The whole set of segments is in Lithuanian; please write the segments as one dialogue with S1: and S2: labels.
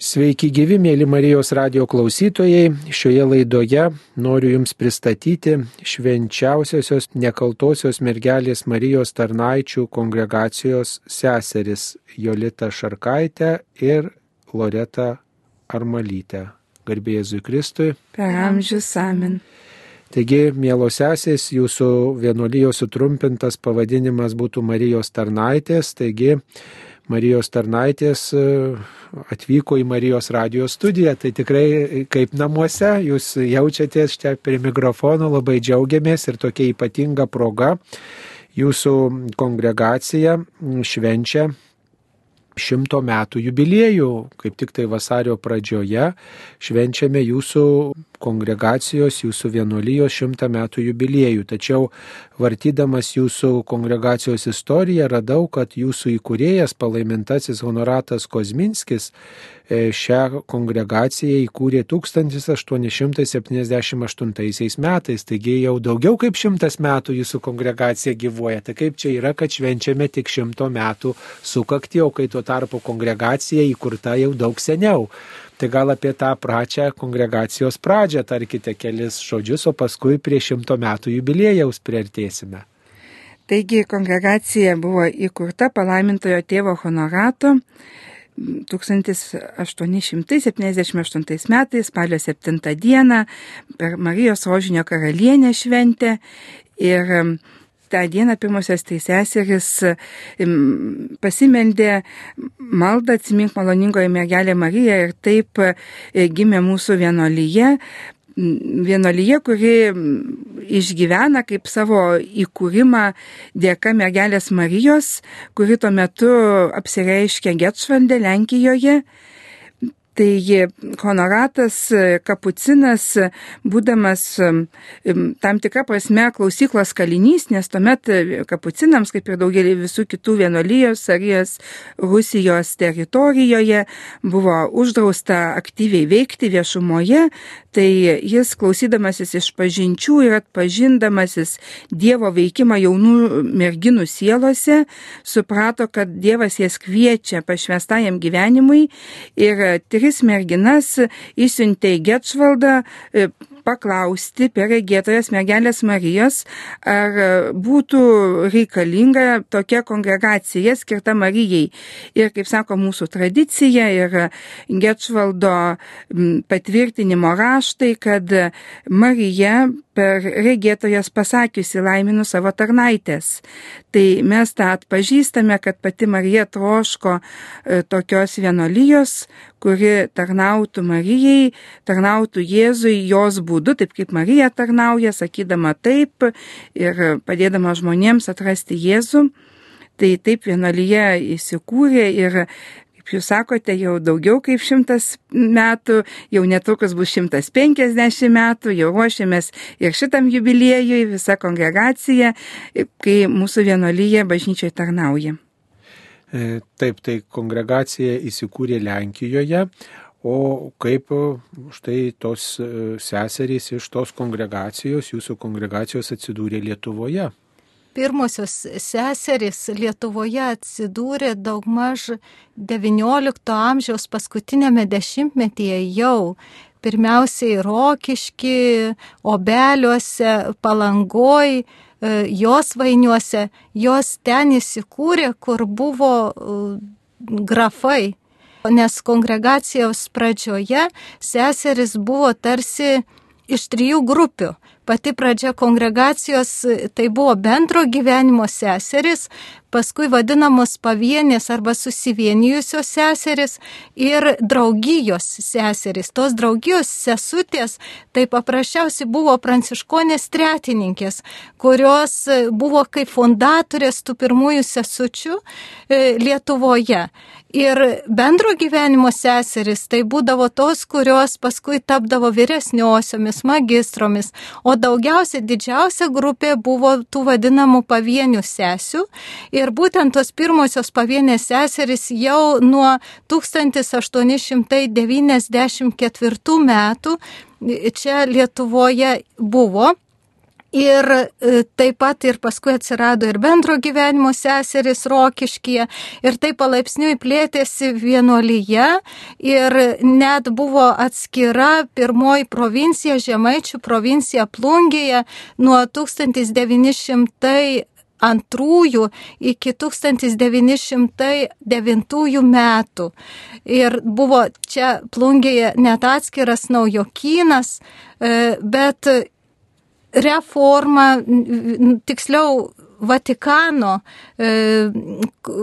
S1: Sveiki gyvi, mėly Marijos radio klausytojai. Šioje laidoje noriu Jums pristatyti švenčiausiosios nekaltosios mergelės Marijos tarnaičių kongregacijos seseris Jolita Šarkaitė ir Loreta Armalytė. Garbėjai Jėzui Kristui.
S2: Per amžius amen.
S1: Taigi, mielos sesės, jūsų vienuolijos sutrumpintas pavadinimas būtų Marijos tarnaitės. Taigi, Marijos tarnaitės e, atvyko į Marijos radijos studiją, tai tikrai kaip namuose, jūs jaučiatės čia prie mikrofono, labai džiaugiamės ir tokia ypatinga proga jūsų kongregacija švenčia šimto metų jubiliejų, kaip tik tai vasario pradžioje švenčiame jūsų kongregacijos, jūsų vienuolijos šimtą metų jubiliejų. Tačiau vartydamas jūsų kongregacijos istoriją radau, kad jūsų įkūrėjas palaimintasis honoratas Kozminskis e, šią kongregaciją įkūrė 1878 metais, taigi jau daugiau kaip šimtas metų jūsų kongregacija gyvuoja. Tai kaip čia yra, kad švenčiame tik šimto metų sukakti, o kai tuo tarpu kongregacija įkurta jau daug seniau. Tai gal apie tą pračią kongregacijos pradžią tarkite kelis žodžius, o paskui prie šimto metų jubiliejaus priartėsime.
S2: Taigi kongregacija buvo įkurta palaimintojo tėvo honorato 1878 metais, spalio 7 dieną, per Marijos rožinio karalienę šventę ir tą dieną pirmosios tai seseris pasimeldė maldą atsimink maloningoje mergelė Marija ir taip e, gimė mūsų vienolyje. Vienolyje, kuri išgyvena kaip savo įkūrimą dėka mergelės Marijos, kuri tuo metu apsireiškia Getšvaldė Lenkijoje Tai honoratas kapucinas, būdamas tam tikrą prasme klausyklos kalinys, nes tuomet kapucinams, kaip ir daugelį visų kitų vienolyjos arijos Rusijos teritorijoje, buvo uždrausta aktyviai veikti viešumoje, tai jis klausydamasis iš pažinčių ir atpažindamasis Dievo veikimą jaunų merginų sielose, suprato, kad Dievas jas kviečia pašvestajam gyvenimui ir tris tris merginas išsiuntė į Getšvaldą e, paklausti per regėtojas mergelės Marijos, ar būtų reikalinga tokia kongregacija skirta Marijai. Ir kaip sako mūsų tradicija ir Getšvaldo patvirtinimo raštai, kad Marija per regėtojas pasakiusi laiminu savo tarnaitės. Tai mes tą atpažįstame, kad pati Marija troško e, tokios vienolyjos, kuri tarnautų Marijai, tarnautų Jėzui jos būdu, taip kaip Marija tarnauja, sakydama taip ir padėdama žmonėms atrasti Jėzų. Tai taip vienolyje įsikūrė ir kaip jūs sakote, jau daugiau kaip šimtas metų, jau netrukus bus šimtas penkisdešimt metų, jau ruošiamės ir šitam jubiliejui, visa kongregacija, kai mūsų vienolyje bažnyčiai tarnauja.
S1: E, taip, tai kongregacija įsikūrė Lenkijoje, o kaip štai tos e, seserys iš tos kongregacijos, jūsų kongregacijos atsidūrė Lietuvoje?
S3: Pirmosios seserys Lietuvoje atsidūrė daugmaž XIX amžiaus paskutinėme dešimtmetyje jau. Pirmiausiai Rokiški, Obeliuose, Palangoj, e, jos vainiuose, jos ten įsikūrė, kur buvo e, grafai. Nes kongregacijos pradžioje seseris buvo tarsi iš trijų grupių pati pradžia kongregacijos tai buvo bendro gyvenimo seseris, paskui vadinamos pavienės arba susivienijusios seseris ir draugijos seseris. Tos draugijos sesutės tai paprasčiausiai buvo pranciškonės tretininkės, kurios buvo kaip fundatorės tų pirmųjų sesučių e, Lietuvoje. Ir bendro gyvenimo seseris tai būdavo tos, kurios paskui tapdavo vyresniosiomis, magistromis, o daugiausia didžiausia grupė buvo tų vadinamų pavienių sesių. Ir būtent tos pirmosios pavienės seserys jau nuo 1894 metų čia Lietuvoje buvo. Ir e, taip pat ir paskui atsirado ir bendro gyvenimo seseris Rokiškyje. Ir taip palaipsniui plėtėsi vienuolyje. Ir net buvo atskira pirmoji provincija, Žemaičių provincija Plungėje nuo 1900 antrųjų iki 1909 metų. Ir buvo čia plungėje net atskiras naujokynas, e, bet reforma, tiksliau Vatikano, e,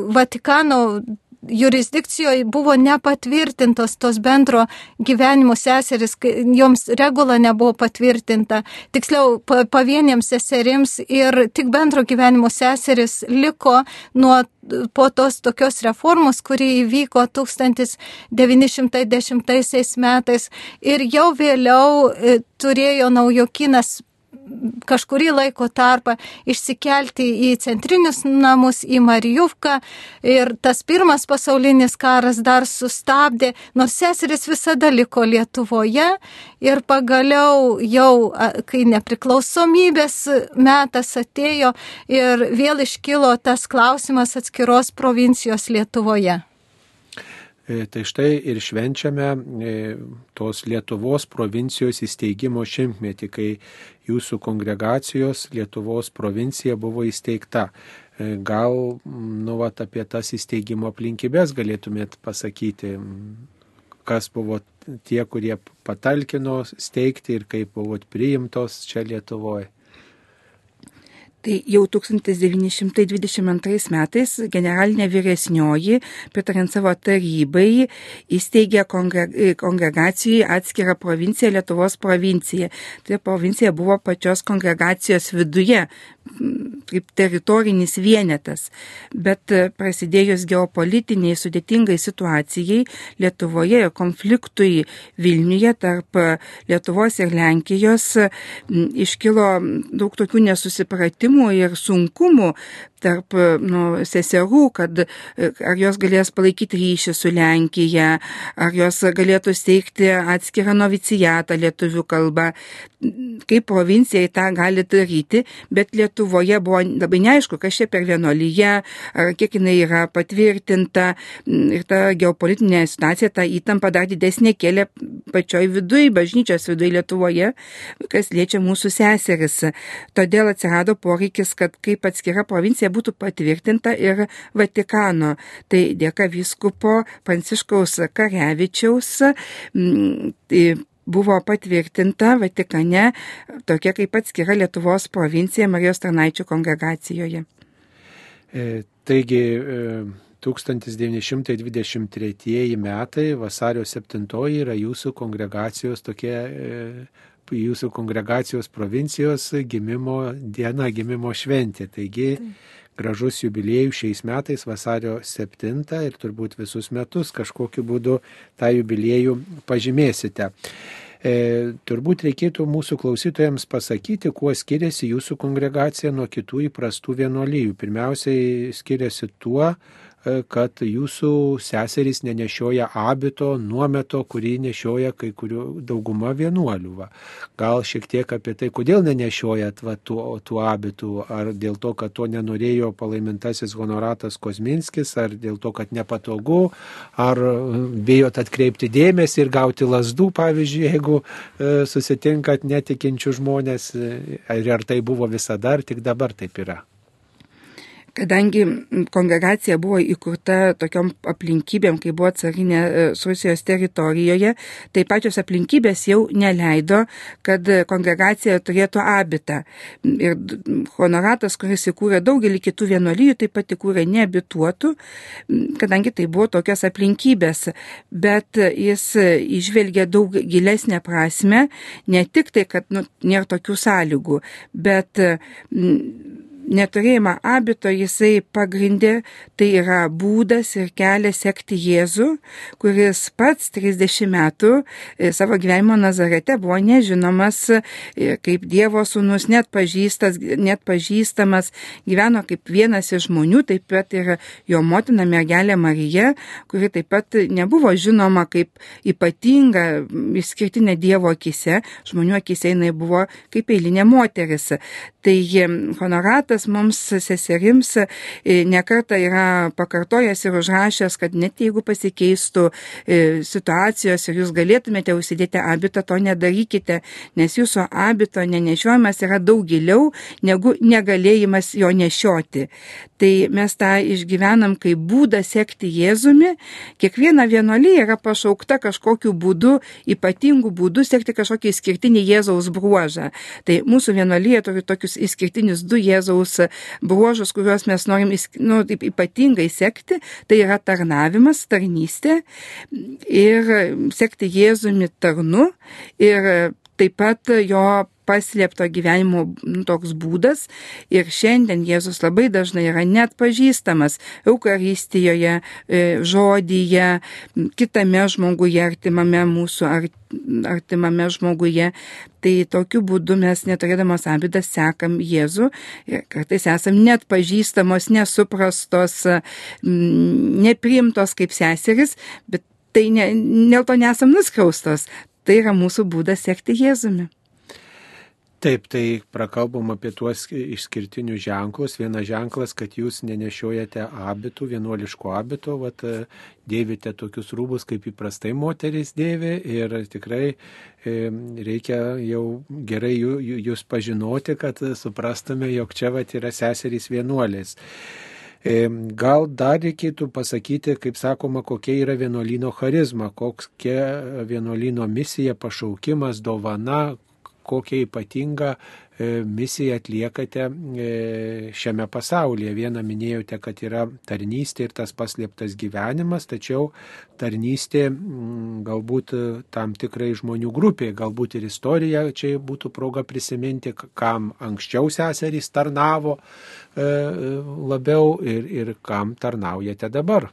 S3: Vatikano jurisdikcijoje buvo nepatvirtintos tos bendro gyvenimo seseris, joms regula nebuvo patvirtinta, tiksliau pavieniems seserims ir tik bendro gyvenimo seseris liko nuo po tos tokios reformos, kuri įvyko 1910 metais. Ir jau vėliau e, turėjo naujokinas kažkurį laiko tarpą išsikelti į centrinius namus, į Marijuvką ir tas pirmas pasaulinis karas dar sustabdė, nors seseris visada liko Lietuvoje ir pagaliau jau, kai nepriklausomybės metas atėjo ir vėl iškilo tas klausimas atskiros provincijos Lietuvoje.
S1: E, tai štai ir švenčiame e, tos Lietuvos provincijos įsteigimo šimtmetį, kai jūsų kongregacijos Lietuvos provincija buvo įsteigta. E, gal, nu, vat, apie tas įsteigimo aplinkybės galėtumėt pasakyti, kas buvo tie, kurie patalkino steigti ir kaip buvot priimtos čia Lietuvoje.
S2: Tai jau 1922 metais generalinė vyresnioji, pritarint savo tarybai, įsteigė kongregacijai atskirą provinciją Lietuvos provinciją. Tai provincija buvo pačios kongregacijos viduje, kaip teritorinis vienetas. Bet prasidėjus geopolitiniai sudėtingai situacijai Lietuvoje ir konfliktui Vilniuje tarp Lietuvos ir Lenkijos iškilo daug tokių nesusipratimų sunkumų ir sunkumų tarp nu, seserų, kad ar jos galės palaikyti ryšį su Lenkija, ar jos galėtų steigti atskirą novicijatą lietuvių kalbą, kaip provincijai tą gali daryti, bet Lietuvoje buvo labai neaišku, kas čia per vienolyje, kiek jinai yra patvirtinta ir ta geopolitinė situacija, ta įtampa dar didesnė kėlė pačioj viduje, bažnyčios viduje Lietuvoje, kas liečia mūsų seseris. Todėl atsirado poreikis, kad kaip atskira provincija būtų patvirtinta ir Vatikano. Tai dėka vyskupo Pranciškaus Karevičiaus. Tai buvo patvirtinta Vatikane tokia kaip atskira Lietuvos provincija Marijos Tarnaičių kongregacijoje.
S1: E, taigi, e... 1923 metai, vasario 7 yra jūsų kongregacijos tokie, e, jūsų kongregacijos provincijos gimimo diena, gimimo šventė. Taigi gražus jubiliejų šiais metais vasario 7 ir turbūt visus metus kažkokiu būdu tą jubiliejų pažymėsite. E, turbūt reikėtų mūsų klausytojams pasakyti, kuo skiriasi jūsų kongregacija nuo kitų įprastų vienuolyjų. Pirmiausiai skiriasi tuo, kad jūsų seserys nenešioja abito, nuometo, kurį nešioja kai kurių dauguma vienuolių. Va. Gal šiek tiek apie tai, kodėl nenešiojat va, tų, tų abitų, ar dėl to, kad to nenorėjo palaimintasis honoratas Kozminskis, ar dėl to, kad nepatogu, ar bijot atkreipti dėmesį ir gauti lasdų, pavyzdžiui, jeigu e, susitinkat netikinčių žmonės, e, ar, ar tai buvo visada, ar tik dabar taip yra.
S2: Kadangi kongregacija buvo įkurta tokiom aplinkybėm, kai buvo carinė e, Rusijos teritorijoje, tai pačios aplinkybės jau neleido, kad kongregacija turėtų abitą. Ir honoratas, kuris įkūrė daugelį kitų vienuolyjų, taip pat įkūrė neabituotų, kadangi tai buvo tokios aplinkybės. Bet jis išvelgė daug gilesnę prasme, ne tik tai, kad nu, nėra tokių sąlygų, bet neturėjimą abito jisai pagrindė, tai yra būdas ir kelias sekti Jėzų, kuris pats 30 metų e, savo gyvenimo Nazarete buvo nežinomas e, kaip Dievo sūnus, net, pažįstas, net pažįstamas, gyveno kaip vienas iš žmonių, taip pat ir jo motina mergelė Marija, kuri taip pat nebuvo žinoma kaip ypatinga, išskirtinė Dievo akise, žmonių akise jinai buvo kaip eilinė moteris. Tai honoratas mums seserims e, nekarta yra pakartojęs ir užrašęs, kad net jeigu pasikeistų e, situacijos ir jūs galėtumėte užsidėti abitą, to nedarykite, nes jūsų abito nenešiojimas yra daug giliau negu negalėjimas jo nešioti. Tai mes tą išgyvenam kaip būdą sekti Jėzumi. Kiekviena vienolyje yra pašaukta kažkokiu būdu, ypatingu būdu sekti kažkokį išskirtinį Jėzaus bruožą. Tai mūsų vienolyje turi tokius išskirtinius du Jėzaus bruožus, kuriuos mes norim nu, taip, ypatingai sekti. Tai yra tarnavimas, tarnystė ir sekti Jėzumi tarnu ir taip pat jo paslėpto gyvenimo nu, toks būdas ir šiandien Jėzus labai dažnai yra net pažįstamas Eucharistijoje, e, žodyje, kitame žmoguje, artimame mūsų artimame žmoguje. Tai tokiu būdu mes neturėdamos abidas sekam Jėzų ir kartais esam net pažįstamos, nesuprastos, nepriimtos kaip seseris, bet tai ne, dėl to nesam nuskriaustos. Tai yra mūsų būdas sekti Jėzumi.
S1: Taip, tai prakalbom apie tuos išskirtinius ženklus. Vienas ženklas, kad jūs nenešiojate abitų, vienuoliško abito, vat, dėvite tokius rūbus, kaip įprastai moteris dėvi ir tikrai e, reikia jau gerai jūs pažinoti, kad suprastume, jog čia vat yra seserys vienuolės. Gal dar reikėtų pasakyti, kaip sakoma, kokia yra vienuolino charizma, kokia vienuolino misija, pašaukimas, dovana, kokią ypatingą e, misiją atliekate e, šiame pasaulyje. Vieną minėjote, kad yra tarnystė ir tas paslėptas gyvenimas, tačiau tarnystė mm, galbūt tam tikrai žmonių grupė, galbūt ir istorija čia būtų proga prisiminti, kam anksčiau seserys tarnavo e, labiau ir, ir kam tarnaujate dabar.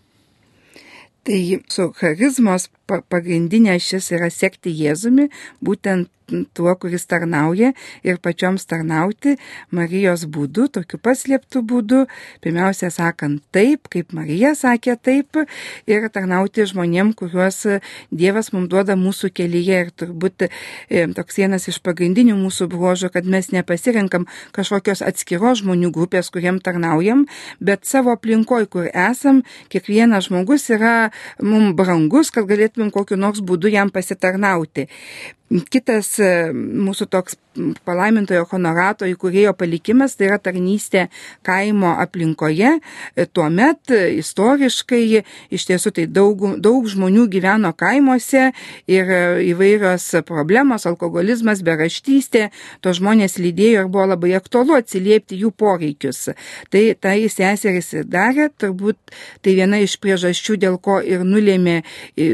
S2: Tai su charizmos pagrindinė šis yra sekti Jėzumi, būtent tuo, kuris tarnauja ir pačioms tarnauti Marijos būdu, tokiu paslėptų būdu, pirmiausia sakant taip, kaip Marija sakė taip, ir tarnauti žmonėm, kuriuos Dievas mums duoda mūsų kelyje. Ir turbūt e, toks vienas iš pagrindinių mūsų bruožų, kad mes nepasirinkam kažkokios atskiros žmonių grupės, kuriem tarnaujam, bet savo aplinkoj, kur esam, kiekvienas žmogus yra mums brangus, kad galėtumėm kokiu nors būdu jam pasitarnauti. Kitas e, mūsų toks palaimintojo honorato įkūrėjo palikimas, tai yra tarnystė kaimo aplinkoje. E, tuomet e, istoriškai iš tiesų tai daug, daug žmonių gyveno kaimuose ir įvairios problemos, alkoholizmas, beraštystė, to žmonės lydėjo ir buvo labai aktualu atsiliepti jų poreikius. Tai tai seseris darė, turbūt tai viena iš priežasčių, dėl ko ir nulėmė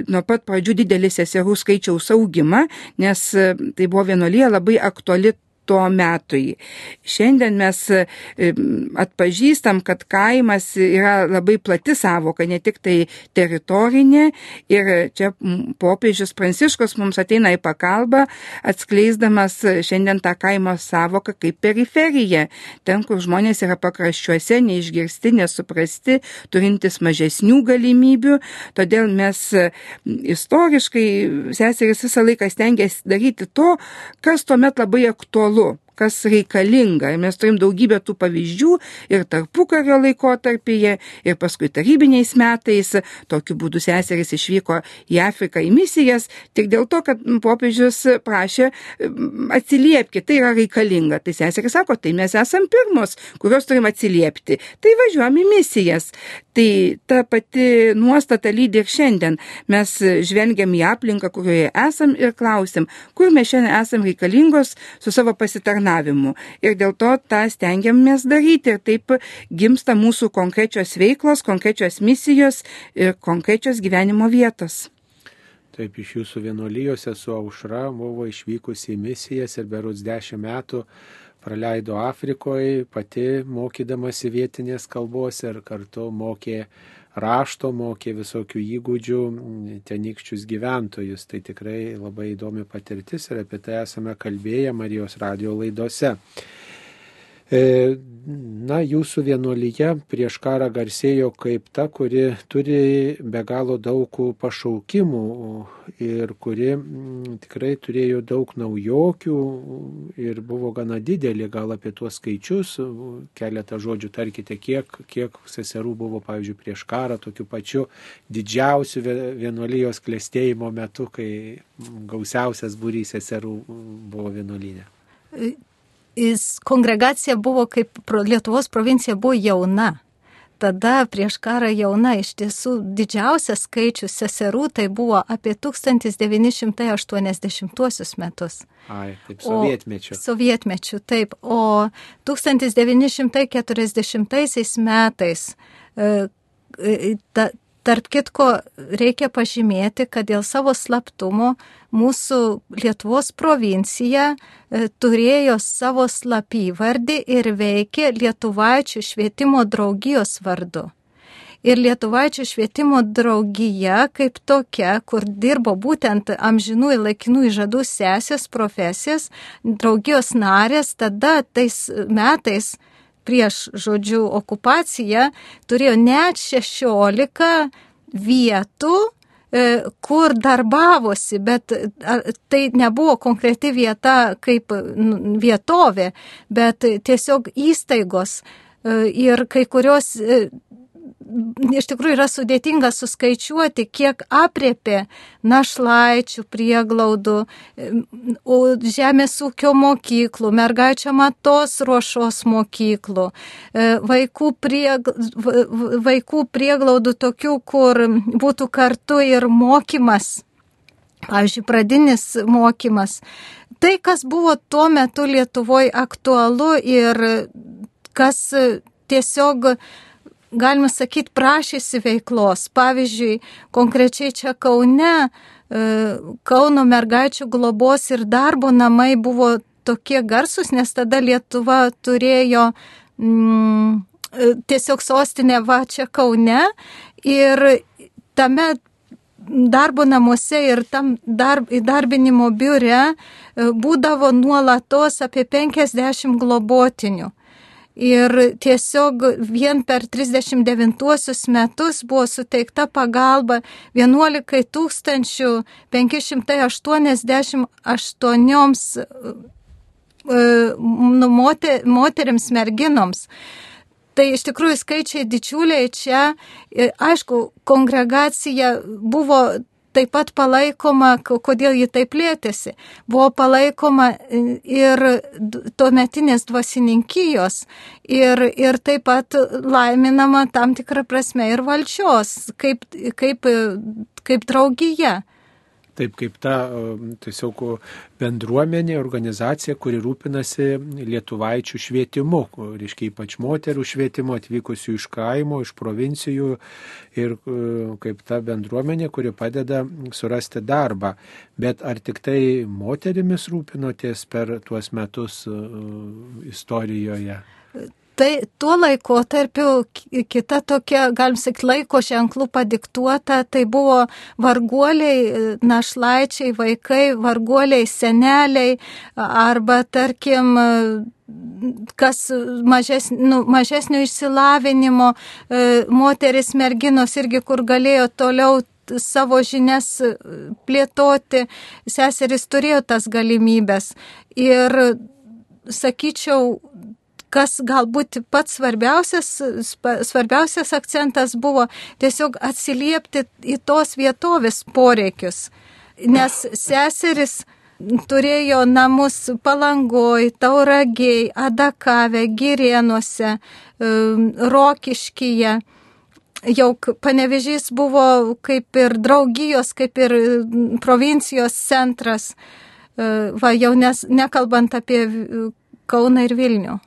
S2: nuo pat pradžių didelį seserų skaičiaus augimą, nes e, tai buvo vienolyje labai aktuali tuo metui. Šiandien mes e, atpažįstam, kad kaimas yra labai plati savoka, ne tik tai teritorinė. Ir čia popiežius Pranciškus mums ateina į pagalbą, atskleisdamas šiandien tą kaimo savoką kaip periferija. Ten, kur žmonės yra pakraščiuose, neišgirsti, nesuprasti, turintis mažesnių galimybių. Todėl mes istoriškai seseris visą laiką stengiasi daryti to, kas tuomet labai aktualu тепло, kas reikalinga. Ir mes turim daugybę tų pavyzdžių ir tarpukario laikotarpyje, ir paskui tarybiniais metais. Tokiu būdu seserys išvyko į Afriką į misijas tik dėl to, kad popiežius prašė atsiliepti, tai yra reikalinga. Tai seserys sako, tai mes esam pirmos, kurios turim atsiliepti. Tai važiuojam į misijas. Tai ta pati nuostata lydi ir šiandien. Mes žvelgiam į aplinką, kurioje esam ir klausim, kur mes šiandien esam reikalingos su savo pasitarnavimu planavimu. Ir dėl to tą stengiamės daryti. Ir taip gimsta mūsų konkrečios veiklos, konkrečios misijos ir konkrečios gyvenimo vietos.
S1: Taip, iš jūsų vienuolijose su aušra buvo išvykusi į misijas ir berus dešimt metų praleido Afrikoje, pati mokydamasi vietinės kalbos ir kartu mokė rašto, mokė visokių įgūdžių tenykščius gyventojus. Tai tikrai labai įdomi patirtis ir apie tai esame kalbėję Marijos radio laidose. E, na, jūsų vienuolyje prieš karą garsėjo kaip ta, kuri turi be galo daug pašaukimų ir kuri tikrai turėjo daug naujokių ir buvo gana didelė, gal apie tuos skaičius, keletą žodžių tarkite, kiek, kiek seserų buvo, pavyzdžiui, prieš karą, tokiu pačiu didžiausiu vienuolijos klėstėjimo metu, kai gausiausias būrys seserų buvo vienuolinė
S3: kongregacija buvo kaip Lietuvos provincija buvo jauna. Tada prieš karą jauna iš tiesų didžiausias skaičius seserų tai buvo apie 1980 metus.
S1: Ai, taip, sovietmečiu.
S3: O, sovietmečiu, taip. O 1940 metais e, e, ta, Tarp kitko, reikia pažymėti, kad dėl savo slaptumo mūsų Lietuvos provincija e, turėjo savo slapyvardį ir veikė Lietuvaičių švietimo draugijos vardu. Ir Lietuvaičių švietimo draugija kaip tokia, kur dirbo būtent amžinų ir laikinų įžadų sesės profesijas, draugijos narės, tada tais metais prieš, žodžiu, okupaciją turėjo net 16 vietų, e, kur darbavosi, bet tai nebuvo konkreti vieta kaip vietovė, bet tiesiog įstaigos e, ir kai kurios e, iš tikrųjų yra sudėtinga suskaičiuoti, kiek apriepė našlaičių prieglaudų, žemės ūkio mokyklų, mergaičio matos ruošos mokyklų, e, vaikų, prieg, vaikų prieglaudų tokių, kur būtų kartu ir mokymas. Pavyzdžiui, pradinis mokymas. Tai, kas buvo tuo metu Lietuvoje aktualu ir kas tiesiog galima sakyti, prašėsi veiklos. Pavyzdžiui, konkrečiai čia Kaune, e, Kauno mergaičių globos ir darbo namai buvo tokie garsus, nes tada Lietuva turėjo mm, e, tiesiog sostinę va čia Kaune ir tame darbo namuose ir tam darb, įdarbinimo biure e, būdavo nuolatos apie 50 globotinių. Ir tiesiog vien per 39 metus buvo suteikta pagalba 11 588 nu, moteriams merginoms. Tai iš tikrųjų skaičiai didžiuliai čia. Aišku, kongregacija buvo taip pat palaikoma, kodėl ji taip plėtėsi, buvo palaikoma e, ir tuometinės dvasininkijos ir, ir taip pat laiminama tam tikrą prasme ir valdžios, kaip, kaip, kaip draugija.
S1: Taip kaip ta tiesiog bendruomenė, organizacija, kuri rūpinasi lietuvaičių švietimu, reiškia ypač moterų švietimu atvykusių iš kaimo, iš provincijų ir kaip ta bendruomenė, kuri padeda surasti darbą. Bet ar tik tai moterimis rūpinotės per tuos metus istorijoje?
S3: Tai tuo laikotarpiu kita tokia, galim sakyti, laiko ženklų padiktuota, tai buvo varguoliai, našlaičiai, vaikai, varguoliai, seneliai arba, tarkim, kas mažes, nu, mažesnio išsilavinimo, e, moteris, merginos irgi, kur galėjo toliau savo žinias plėtoti, seseris turėjo tas galimybės. Ir sakyčiau, kas galbūt pats svarbiausias, svarbiausias akcentas buvo tiesiog atsiliepti į tos vietovės poreikius. Nes seseris turėjo namus palangoj, tauragiai, adakave, girienuose, um, rokiškyje. Jau panevežys buvo kaip ir draugijos, kaip ir provincijos centras, uh, va, jau nes, nekalbant apie Kauną ir Vilnių.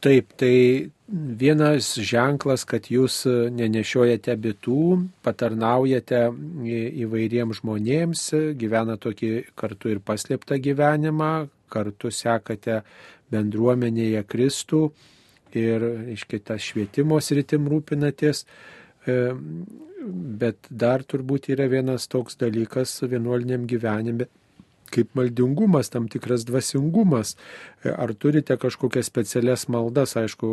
S1: Taip, tai vienas ženklas, kad jūs nenešiojate bitų, patarnaujate įvairiems žmonėms, gyvena tokį kartu ir paslėptą gyvenimą, kartu sekate bendruomenėje Kristų ir iš kitas švietimo sritim rūpinatės. E, bet dar turbūt yra vienas toks dalykas vienuoliniam gyvenime, kaip maldingumas, tam tikras dvasingumas. E, ar turite kažkokias specialias maldas? Aišku,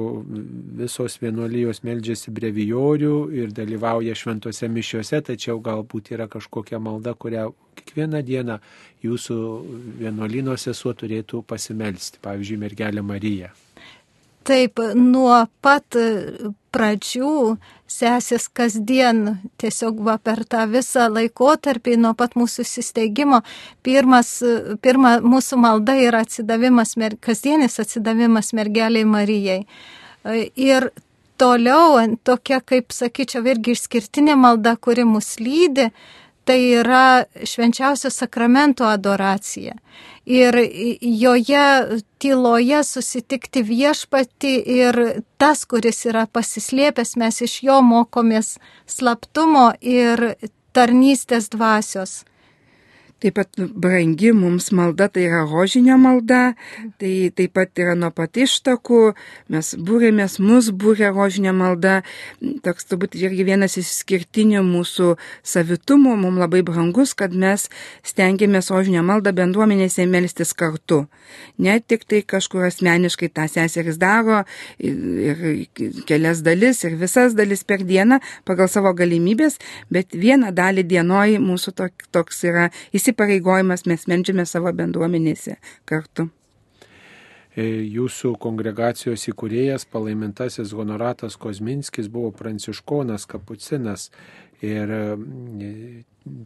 S1: visos vienuolijos meldžiasi brevijorių ir dalyvauja šventose mišiuose, tačiau galbūt yra kažkokia malda, kurią kiekvieną dieną jūsų vienuolino sesuo turėtų pasimelsti, pavyzdžiui, mergelė Marija.
S3: Taip, nuo pat pradžių sesės kasdien tiesiog va per tą visą laikotarpį nuo pat mūsų įsisteigimo. Pirmas, pirma mūsų malda yra atsidavimas, kasdienis atsidavimas mergeliai Marijai. Ir toliau tokia, kaip sakyčiau, irgi išskirtinė malda, kuri mus lydi, tai yra švenčiausio sakramento adoracija ir joje tyloje susitikti viešpati ir tas, kuris yra pasislėpęs, mes iš jo mokomės slaptumo ir tarnystės dvasios.
S2: Taip pat brangi mums malda, tai yra rožinio malda, tai taip pat yra nuo pat ištakų, mes būrėmės, mus būrė rožinio malda, toks turbūt irgi vienas išskirtinių mūsų savitumo, mums labai brangus, kad mes stengiamės rožinio maldą bendruomenėse melstis kartu. Ne tik tai kažkur asmeniškai tą seseris daro ir kelias dalis ir visas dalis per dieną pagal savo galimybės, bet vieną dalį dienoj mūsų toks yra įsitikinimas įsipareigojimas mes menčiame savo bendruomenėse kartu.
S1: E, jūsų kongregacijos įkūrėjas, palaimintasis Honoratas Kozminskis, buvo pranciškonas, kapucinas ir e,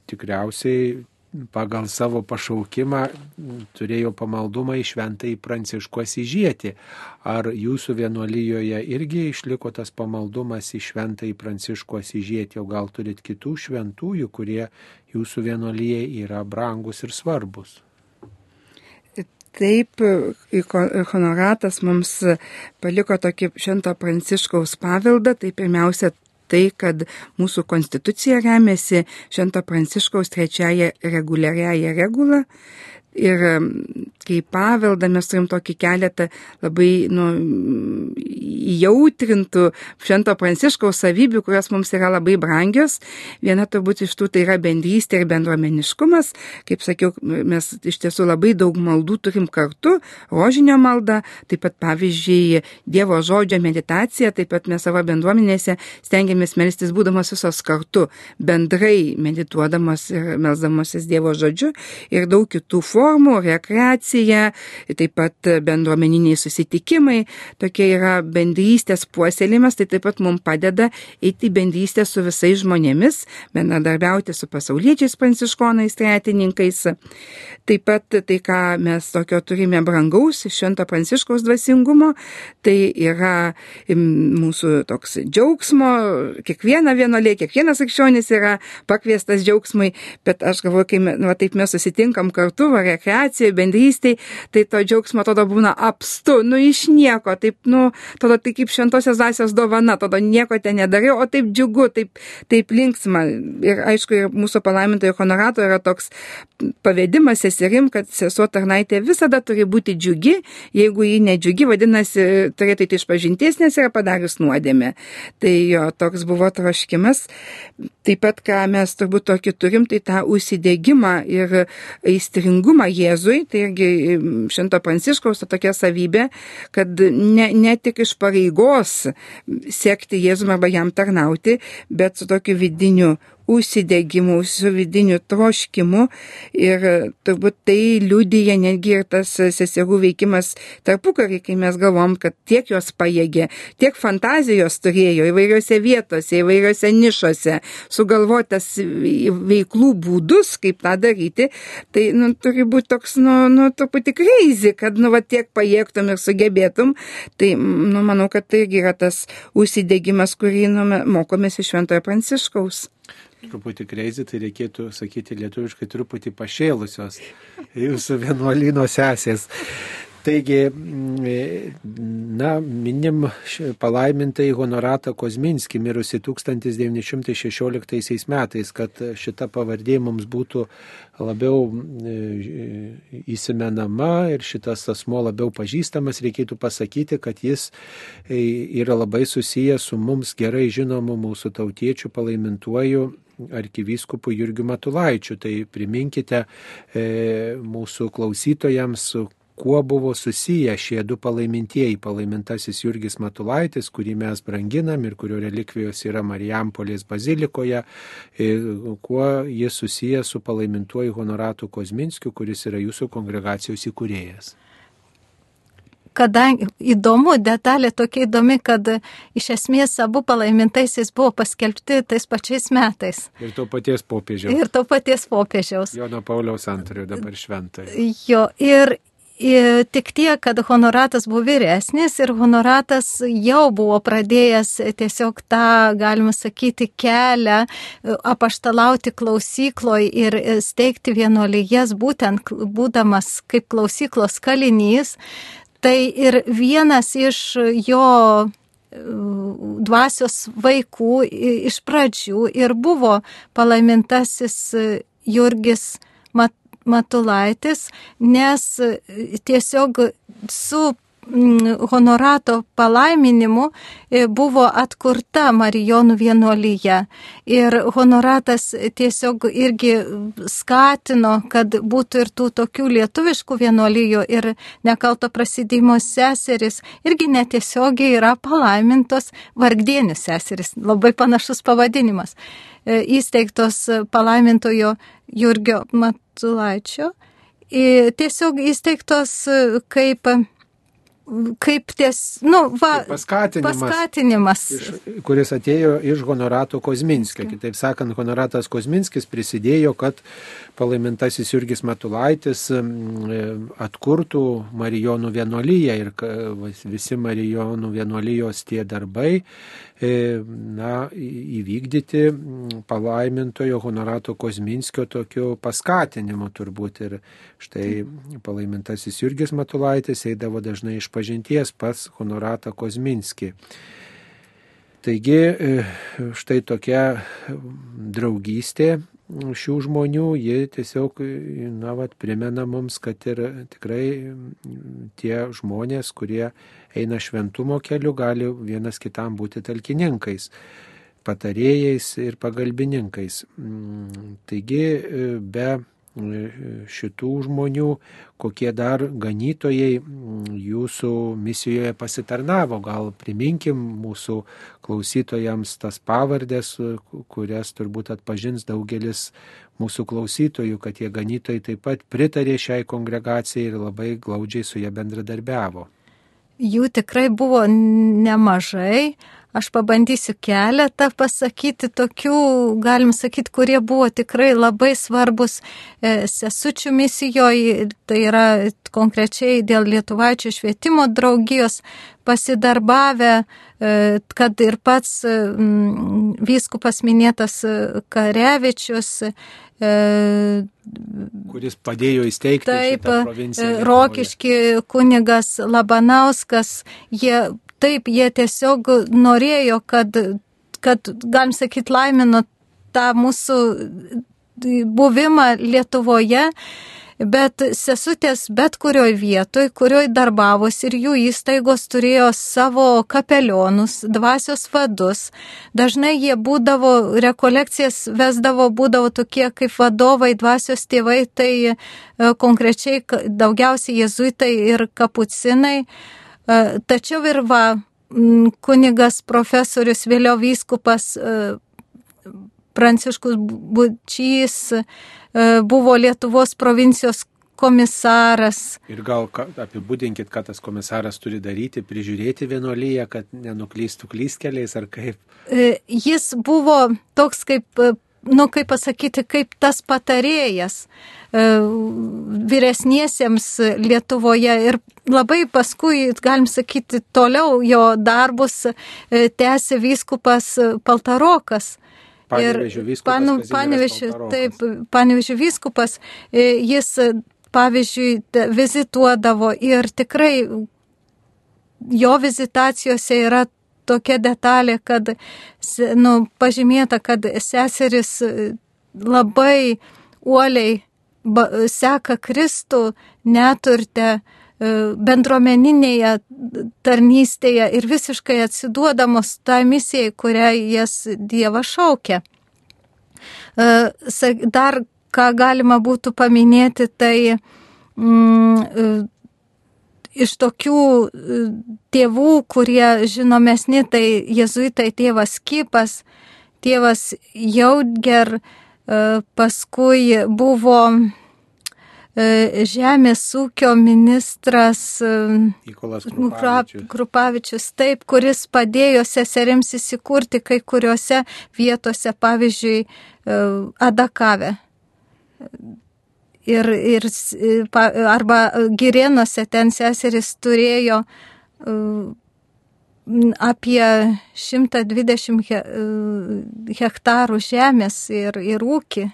S1: tikriausiai pagal savo pašaukimą turėjo pamaldumą į šventąjį pranciškų asižietį. Ar jūsų vienuolyjoje irgi išliko tas pamaldumas į šventąjį pranciškų asižietį, o gal turit kitų šventųjų, kurie jūsų vienuolyje yra brangus ir svarbus?
S2: Taip, honoratas mums paliko tokį švento pranciškaus paveldą, tai pirmiausia tai, kad mūsų konstitucija remiasi Švento Pranciškaus trečiaja reguliariaja regula. Ir kaip paveldą mes turim tokį keletą labai nu, įjautrintų Švento Pranciškaus savybių, kurios mums yra labai brangios. Viena turbūt iš tų tai yra bendrystė ir bendruomeniškumas. Kaip sakiau, mes iš tiesų labai daug maldų turim kartu. Rožinio malda, taip pat pavyzdžiui Dievo žodžio meditacija, taip pat mes savo bendruomenėse stengiamės melstis būdamas visos kartu, bendrai medituodamas ir melzdamosis Dievo žodžiu ir daug kitų formų, rekreacija, taip pat bendruomeniniai susitikimai, tokie yra bendrystės puoselimas, tai taip pat mums padeda eiti į bendrystę su visais žmonėmis, bendradarbiauti su pasauliečiais pranciškonais, tretininkais. Taip pat tai, ką mes tokio turime brangaus, švento pranciškaus dvasingumo, tai yra mūsų toks džiaugsmo, kiekviena vienolė, kiekvienas krikščionis yra pakviestas džiaugsmui, bet aš galvoju, kai va, taip mes susitinkam kartu, va, rekreacijoje, bendrystėje, tai to džiaugsmo tada būna apstu, nu iš nieko, taip, nu, tada tai kaip šventosios dvasios dovana, tada nieko ten nedariau, o taip džiugu, taip, taip linksma. Ir aišku, ir mūsų palaimintojo honorato yra toks pavedimas seserim, kad sesuo tarnaitė visada turi būti džiugi, jeigu ji nedžiugi, vadinasi, turėtų tai išpažinties, nes yra padarius nuodėmę. Tai jo toks buvo troškimas. Taip pat, ką mes turbūt tokį turim, tai tą užsidėgymą ir aistringumą Jėzui, tai irgi švento pranciškaus tokia savybė, kad ne, ne tik iš pareigos sekti Jėzum arba jam tarnauti, bet su tokiu vidiniu užsidegimu, su vidiniu troškimu. Ir turbūt tai liudyja netgi ir tas seserų veikimas tarpukarį, kai mes galvom, kad tiek jos pajėgė, tiek fantazijos turėjo įvairiose vietose, įvairiose nišose, sugalvotas veiklų būdus, kaip tą daryti, tai nu, turi būti toks, nu, nu truputį crazy, kad, nu, va, tiek pajėgtum ir sugebėtum. Tai, nu, manau, kad tai yra tas užsidegimas, kurį nu, mokomės iš Šventojo Pranciškaus
S1: truputį kreizį, tai reikėtų sakyti lietuviškai truputį pašėlusios jūsų vienuolino sesės. Taigi, na, minim palaimintai honoratą Kozminskį, mirusi 1916 metais, kad šita pavardė mums būtų labiau įsimenama ir šitas asmo labiau pažįstamas, reikėtų pasakyti, kad jis yra labai susijęs su mums gerai žinomu mūsų tautiečių palaimintuoju arkivyskupu Jurgiu Matulaičiu. Tai priminkite e, mūsų klausytojams, kuo buvo susiję šie du palaimintieji - palaimintasis Jurgis Matulaitis, kurį mes branginam ir kurio relikvijos yra Marijampolės bazilikoje, kuo jis susijęs su palaimintuoju honoratu Kozminskiu, kuris yra jūsų kongregacijos įkūrėjas
S3: kadangi įdomu, detalė tokia įdomi, kad iš esmės abu palaimintaisiais buvo paskelbti tais pačiais metais.
S1: Ir to paties popiežiaus.
S3: Ir to paties popiežiaus.
S1: Jono Pauliaus antrojo dabar šventai.
S3: Jo, ir Ir tik tiek, kad honoratas buvo vyresnis ir honoratas jau buvo pradėjęs tiesiog tą, galima sakyti, kelią apaštalauti klausykloj ir steigti vienuolijas, būtent būdamas kaip klausyklos kalinys. Tai ir vienas iš jo dvasios vaikų iš pradžių ir buvo palaimintasis Jurgis Mat Matulaitis, nes e, tiesiog su honorato palaiminimu e, buvo atkurta Marijonų vienuolyje. Ir honoratas tiesiog irgi skatino, kad būtų ir tų tokių lietuviškų vienuolyjų ir nekalto prasidėjimo seseris irgi netiesiogiai yra palaimintos vargdienių seseris. Labai panašus pavadinimas. E, įsteigtos palaimintojo Jurgio Matulaičio. Tiesiog įsteigtos kaip kaip ties, nu, va,
S1: kaip paskatinimas,
S3: paskatinimas.
S1: Iš, kuris atėjo iš honorato Kozminskio. Kitaip sakant, honoratas Kozminskis prisidėjo, kad palaimintasis Jurgis Matulaitis atkurtų Marijonų vienuolyje ir visi Marijonų vienuolijos tie darbai E, na, įvykdyti palaimintojo honorato Kozminskio tokiu paskatinimu turbūt. Ir štai palaimintasis Jurgis Matulaitis eidavo dažnai iš pažinties pas honoratą Kozminskį. Taigi e, štai tokia draugystė šių žmonių, ji tiesiog, na, vat, primena mums, kad ir tikrai tie žmonės, kurie eina šventumo keliu, gali vienas kitam būti talkininkais, patarėjais ir pagalbininkais. Mm, taigi be šitų žmonių, kokie dar ganytojai jūsų misijoje pasitarnavo. Gal priminkim mūsų klausytojams tas pavardės, kurias turbūt atpažins daugelis mūsų klausytojų, kad tie ganytojai taip pat pritarė šiai kongregacijai ir labai glaudžiai su ją bendradarbiavo.
S3: Jų tikrai buvo nemažai. Aš pabandysiu keletą pasakyti tokių, galim sakyti, kurie buvo tikrai labai svarbus e, sesučių misijoje, tai yra konkrečiai dėl Lietuvaičių švietimo draugijos pasidarbavę, e, kad ir pats e, vyskupas minėtas Karevičius
S1: kuris padėjo įsteigti.
S3: Taip, Rokiški kunigas Labanauskas, jie taip, jie tiesiog norėjo, kad, kad galim sakyti, laimino tą mūsų buvimą Lietuvoje bet sesutės bet kurioj vietoj, kurioj darbavosi ir jų įstaigos turėjo savo kapelionus, dvasios vadus. Dažnai jie būdavo, rekolekcijas vesdavo, būdavo tokie kaip vadovai, dvasios tėvai, tai e, konkrečiai daugiausiai jezuitai ir kapucinai. E, tačiau ir va, kunigas profesorius, vėliau vyskupas e, Pranciškus Bučys, E, buvo Lietuvos provincijos komisaras.
S1: Ir gal apibūdinkit, ką tas komisaras turi daryti, prižiūrėti vienuolyje, kad nenuklystų klystkeliais ar kaip?
S3: Jis buvo toks kaip, nu kaip pasakyti, kaip tas patarėjas vyresniesiems Lietuvoje ir labai paskui, galim sakyti, toliau jo darbus tęsė vyskupas Paltarokas.
S1: Panevežio vyskupas.
S3: Panevežio, taip, Panevežio vyskupas, e, jis pavyzdžiui, vizituodavo ir tikrai jo vizitacijose yra tokia detalė, kad nu, pažymėta, kad seseris labai uoliai seka Kristų neturte bendruomeninėje tarnystėje ir visiškai atsiduodamos tą tai misijai, kurią jas Dievas šaukia. E, dar ką galima būtų paminėti, tai mm, e, iš tokių e, tėvų, kurie žinomesni, tai jezuitai tėvas Kypas, tėvas Jaudger, paskui buvo žemės ūkio ministras
S1: Krupavičius.
S3: Krupavičius, taip, kuris padėjo seserims įsikurti kai kuriuose vietose, pavyzdžiui, E, adakavę. Ir, ir arba Girėnuose ten seseris turėjo e, apie 120 e, hektarų žemės ir, ir ūkį.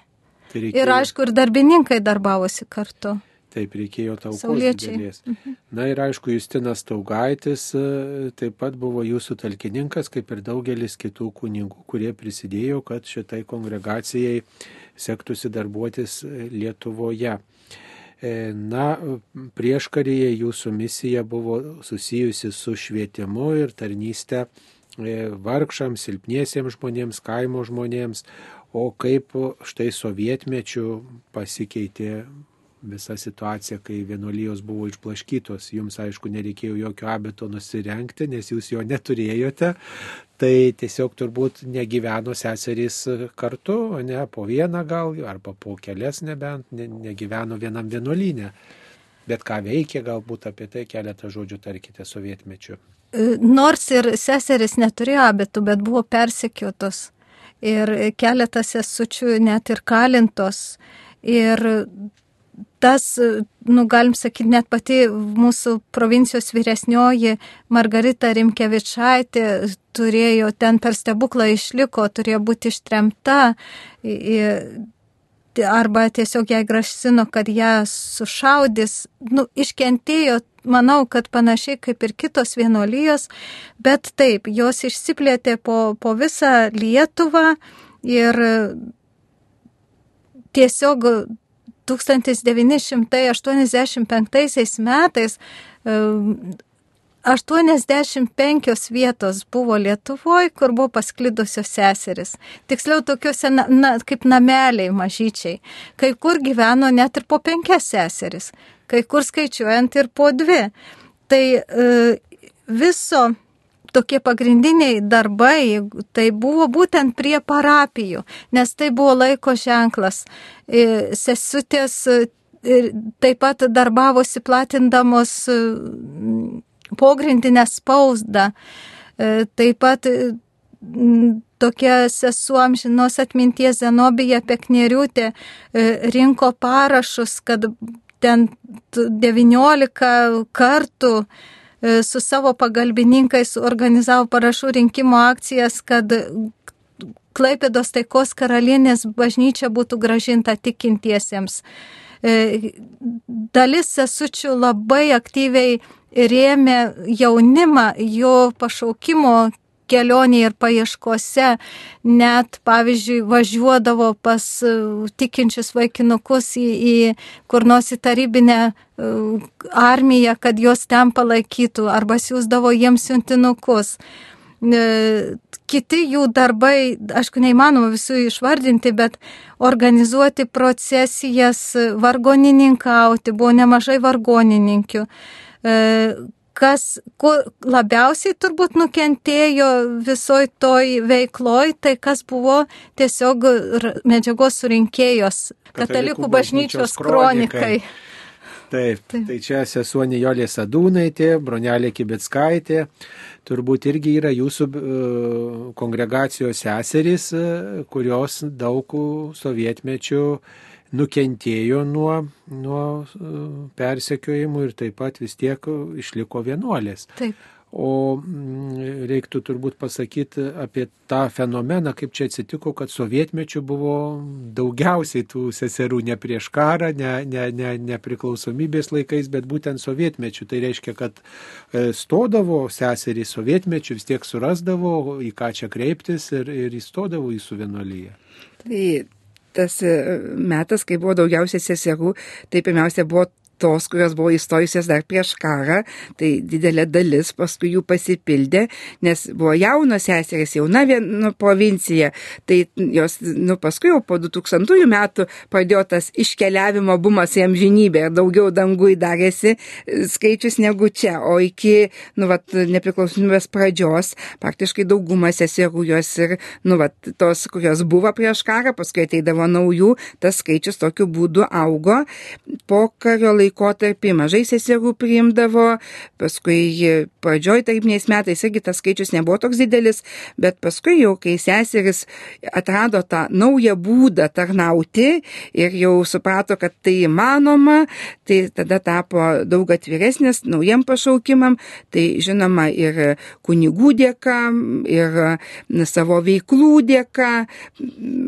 S3: Tai reikėjo... Ir aišku, ir darbininkai darbavosi kartu.
S1: Taip, reikėjo taukos didelės. Mhm. Na ir aišku, Justinas Taugaitis e, taip pat buvo jūsų talkininkas, kaip ir daugelis kitų kunigų, kurie prisidėjo, kad šitai kongregacijai sektųsi darbuotis Lietuvoje. E, na, prieškaryje jūsų misija buvo susijusi su švietimu ir tarnystė vargšams, silpniesiems žmonėms, kaimo žmonėms, o kaip štai sovietmečių pasikeitė visa situacija, kai vienuolijos buvo išplaškytos. Jums, aišku, nereikėjo jokio abeto nusirenkti, nes jūs jo neturėjote. Tai tiesiog turbūt negyveno seserys kartu, ne po vieną gal, arba po kelias nebent, ne, negyveno vienam vienuolynė. Bet ką veikė, galbūt apie tai keletą žodžių tarkite sovietmečiu.
S3: Nors ir seseris neturėjo abetų, bet buvo persekiotos. Ir keletas sesučių net ir kalintos. Ir tas, nu, galim sakyti, net pati mūsų provincijos vyresnioji Margarita Rimkevičaitė turėjo ten per stebuklą išliko, turėjo būti ištremta arba tiesiog jai grasino, kad ją sušaudys. Nu, iškentėjo, manau, kad panašiai kaip ir kitos vienuolijos, bet taip, jos išsiplėtė po, po visą Lietuvą ir tiesiog 1985 metais 85 vietos buvo Lietuvoje, kur buvo pasklidusios seseris. Tiksliau, tokiuose na, na, kaip nameliai mažyčiai. Kai kur gyveno net ir po penkias seseris, kai kur skaičiuojant ir po dvi. Tai e, viso tokie pagrindiniai darbai, tai buvo būtent prie parapijų, nes tai buvo laiko ženklas. E, sesutės e, taip pat darbavosi platindamos e, pogrindinę spausdą. Taip pat tokia sesuo amžinos atminties Zenobija Pekneriutė rinko parašus, kad ten 19 kartų su savo pagalbininkais organizavo parašų rinkimo akcijas, kad Klaipėdos taikos karalienės bažnyčia būtų gražinta tikintiesiems. E, dalis sesučių labai aktyviai rėmė jaunimą jo pašaukimo kelionėje ir paieškose, net, pavyzdžiui, važiuodavo pas e, tikinčius vaikinukus į, į kur nors į tarybinę e, armiją, kad juos ten palaikytų, arba siūsdavo jiems siuntinukus. E, kiti jų darbai, aišku, neįmanoma visų išvardinti, bet organizuoti procesijas, vargonininkauti, buvo nemažai vargonininkių kas labiausiai turbūt nukentėjo visoj toj veikloj, tai kas buvo tiesiog medžiagos surinkėjos katalikų, katalikų bažnyčios kronikai. kronikai.
S1: Taip, Taip, tai čia sesuo Nijolė Sadūnaitė, bronelė Kibetskaitė, turbūt irgi yra jūsų uh, kongregacijos seserys, uh, kurios daug sovietmečių nukentėjo nuo, nuo e, persekiojimų ir taip pat vis tiek išliko vienuolės.
S3: Taip.
S1: O mm, reiktų turbūt pasakyti apie tą fenomeną, kaip čia atsitiko, kad sovietmečių buvo daugiausiai tų seserų ne prieš karą, ne, ne, ne, ne priklausomybės laikais, bet būtent sovietmečių. Tai reiškia, kad e, stodavo seserį sovietmečių, vis tiek surasdavo, į ką čia kreiptis ir, ir įstodavo į suvienolyje.
S2: Tai tas e, metas, kai buvo daugiausiai seserų, tai pirmiausia buvo tos, kurios buvo įstojusios dar prieš karą, tai didelė dalis paskui jų pasipildė, nes buvo jaunos seserys, jauna viena provincija, tai jos, nu, paskui jau po 2000 metų pradėjo tas iškeliavimo bumas į amžinybę ir daugiau dangui darėsi skaičius negu čia, o iki, nu, vat, nepriklausomybės pradžios praktiškai dauguma seserų jos ir, nu, vat, tos, kurios buvo prieš karą, paskui ateidavo naujų, tas skaičius tokiu būdu augo. Po kario laiko laikotarpį, mažai seserų priimdavo, paskui pradžioj tarybiniais metais irgi tas skaičius nebuvo toks didelis, bet paskui jau, kai seseris atrado tą naują būdą tarnauti ir jau suprato, kad tai įmanoma, tai tada tapo daug atviresnės naujiem pašaukimam, tai žinoma ir kunigų dėka, ir savo veiklų dėka,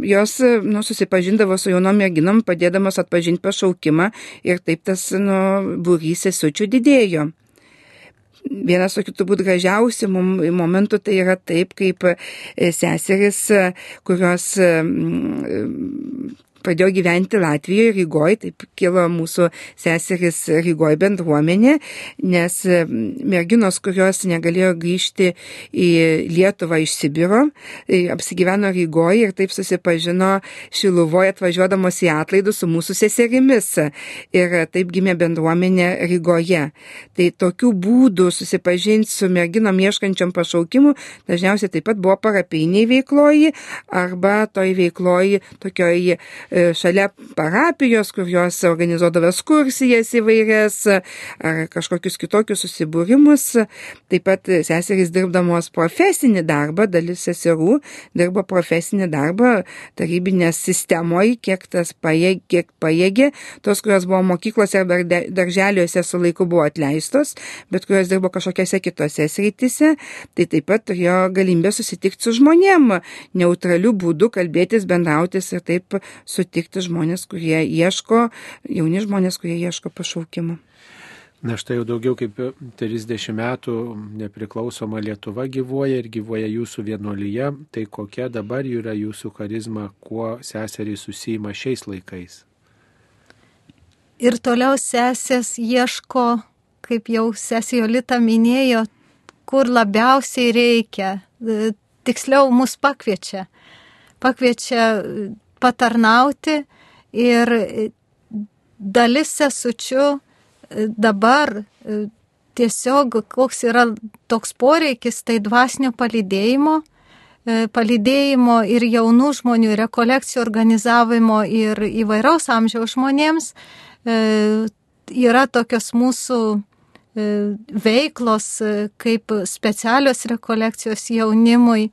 S2: jos nu, susipažindavo su jaunom merginom, padėdamos atpažinti pašaukimą ir taip tas nu, būrys sesučių didėjo. Vienas tokių turbūt gražiausių momentų tai yra taip, kaip seseris, kurios pradėjo gyventi Latvijoje, Rygoje, taip kilo mūsų seseris Rygoje bendruomenė, nes merginos, kurios negalėjo grįžti į Lietuvą iš Sibiro, apsigyveno Rygoje ir taip susipažino Šiluvoje atvažiuodamos į atlaidus su mūsų seserimis. Ir taip gimė bendruomenė Rygoje. Tai tokių būdų susipažinti su merginom ieškančiam pašaukimu dažniausiai taip pat buvo parapiniai veikloji arba toj veikloji tokioj šalia parapijos, kur jos organizuodavo ekskursijas įvairias ar kažkokius kitokius susibūrimus. Taip pat seserys dirbdamos profesinį darbą, dalis seserų dirbo profesinį darbą tarybinės sistemoje, kiek tas pajėgė, kiek pajėgė. Tos, kurios buvo mokyklose ar darželiuose su laiku buvo atleistos, bet kurios dirbo kažkokiose kitose srityse, tai taip pat turėjo galimybę susitikti su žmonėm, neutraliu būdu kalbėtis, bendrautis ir taip su sutikti žmonės, kurie ieško, jauni žmonės, kurie ieško pašaukimo.
S1: Na štai jau daugiau kaip 30 metų nepriklausoma Lietuva gyvuoja ir gyvuoja jūsų vienolyje. Tai kokia dabar yra jūsų charizma, kuo seseriai susijima šiais laikais?
S3: Ir toliau sesės ieško, kaip jau sesė Jolita minėjo, kur labiausiai reikia. Tiksliau, mus pakviečia. Pakviečia patarnauti ir dalis sesučių e, dabar e, tiesiog koks yra toks poreikis, tai dvasinio palydėjimo, e, palydėjimo ir jaunų žmonių, rekolekcijų organizavimo ir įvairaus amžiaus žmonėms yra tokios mūsų veiklos kaip specialios rekolekcijos jaunimui,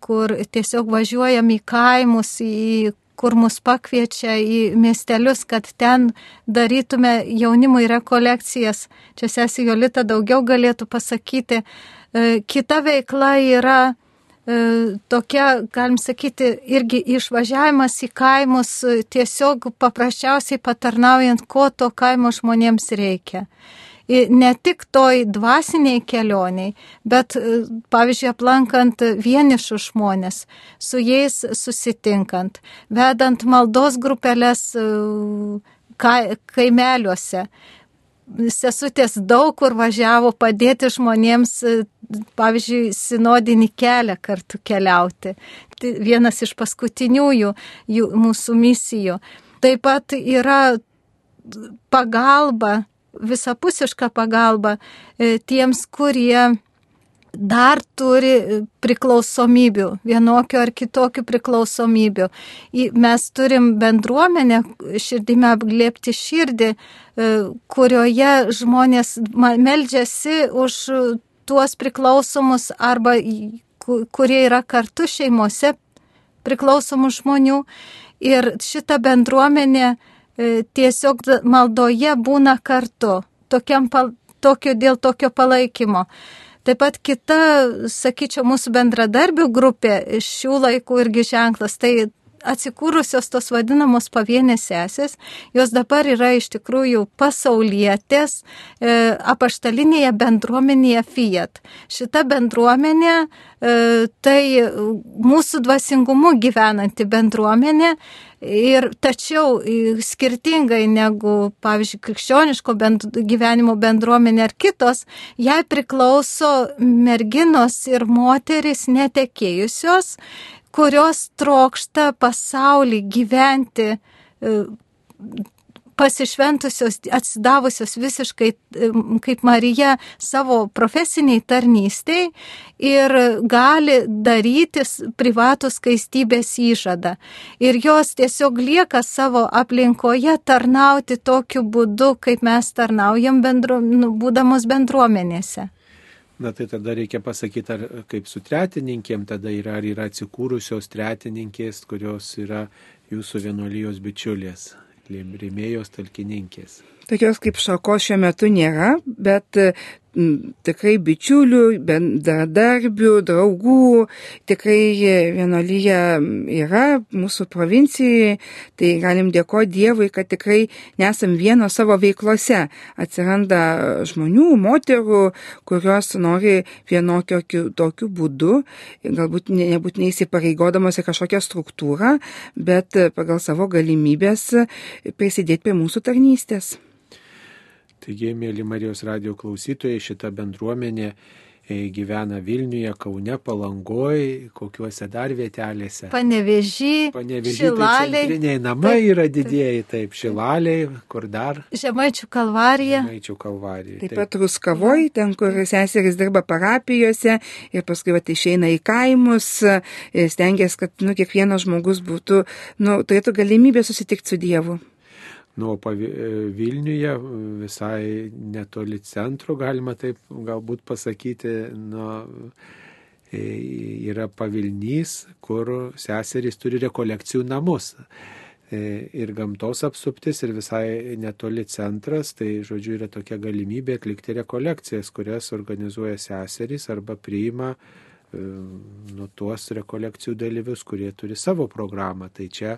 S3: kur tiesiog važiuojam į kaimus, į kur mus pakviečia į miestelius, kad ten darytume jaunimui rekolekcijas. Čia sesi Jolita daugiau galėtų pasakyti. E, kita veikla yra e, tokia, galim sakyti, irgi išvažiavimas į kaimus, tiesiog paprasčiausiai patarnaujant, ko to kaimo žmonėms reikia ne tik toj dvasiniai kelioniai, bet, e, pavyzdžiui, aplankant vienišus žmonės, su jais susitinkant, vedant maldos grupelės e, kaimeliuose. Sesutės daug kur važiavo padėti žmonėms, e, pavyzdžiui, sinodinį kelią kartu keliauti. Tai vienas iš paskutiniųjų jų, mūsų misijų. Taip pat yra pagalba visapusišką pagalbą e, tiems, kurie dar turi priklausomybių, vienokių ar kitokių priklausomybių. Mes turim bendruomenę, širdime apglėpti širdį, e, kurioje žmonės meldžiasi už tuos priklausomus arba kurie yra kartu šeimose priklausomų žmonių. Ir šita bendruomenė E, tiesiog maldoje būna kartu, tokiam, tokio, dėl tokio palaikymo. Taip pat kita, sakyčiau, mūsų bendradarbių grupė šių laikų irgi ženklas, tai atsikūrusios tos vadinamos pavienės sesės, jos dabar yra iš tikrųjų pasaulietės e, apaštalinėje bendruomenėje Fiat. Šita bendruomenė e, tai mūsų dvasingumu gyvenanti bendruomenė. Ir tačiau skirtingai negu, pavyzdžiui, krikščioniško bend, gyvenimo bendruomenė ar kitos, jai priklauso merginos ir moteris netekėjusios kurios trokšta pasaulį gyventi e, pasišventusios, atsidavusios visiškai kaip Marija savo profesiniai tarnystiai ir gali darytis privatų skaistybės įžadą. Ir jos tiesiog lieka savo aplinkoje tarnauti tokiu būdu, kaip mes tarnaujam bendru, nu, būdamos bendruomenėse.
S1: Na tai tada reikia pasakyti, ar kaip su tretininkėm tada yra, ar yra atsikūrusios tretininkės, kurios yra jūsų vienuolijos bičiulės, rėmėjos talkininkės.
S2: Tokios kaip šakos šiuo metu nėra, bet tikrai bičiulių, bendradarbių, draugų, tikrai vienolyje yra mūsų provincijoje, tai galim dėkoti Dievui, kad tikrai nesam vieno savo veiklose. Atsiranda žmonių, moterų, kurios nori vienokio tokiu būdu, galbūt nebūtinai įsipareigodamos į kažkokią struktūrą, bet pagal savo galimybės prisidėti prie mūsų tarnystės.
S1: Taigi, mėly Marijos radio klausytojai, šita bendruomenė e, gyvena Vilniuje, Kaune, Palangoje, kokiuose dar vietelėse.
S3: Panevežį,
S1: Panevežį Šilaliai. Tai namai taip, yra didieji, taip, Šilaliai, kur dar.
S3: Žemaičių kalvarija.
S1: Žemaičių kalvarija.
S2: Taip, taip pat Ruskavoj, ten, kur seserys dirba parapijose ir paskui va, išeina į kaimus, stengiasi, kad nu, kiekvienas žmogus būtų, nu, turėtų galimybę susitikti su Dievu.
S1: Nu, Vilniuje, visai netoli centro, galima taip galbūt pasakyti, nu, yra pavilnys, kur seserys turi rekolekcijų namus. E, ir gamtos apsuptis, ir visai netoli centras, tai žodžiu yra tokia galimybė atlikti rekolekcijas, kurias organizuoja seserys arba priima e, nu, tuos rekolekcijų dalyvius, kurie turi savo programą. Tai čia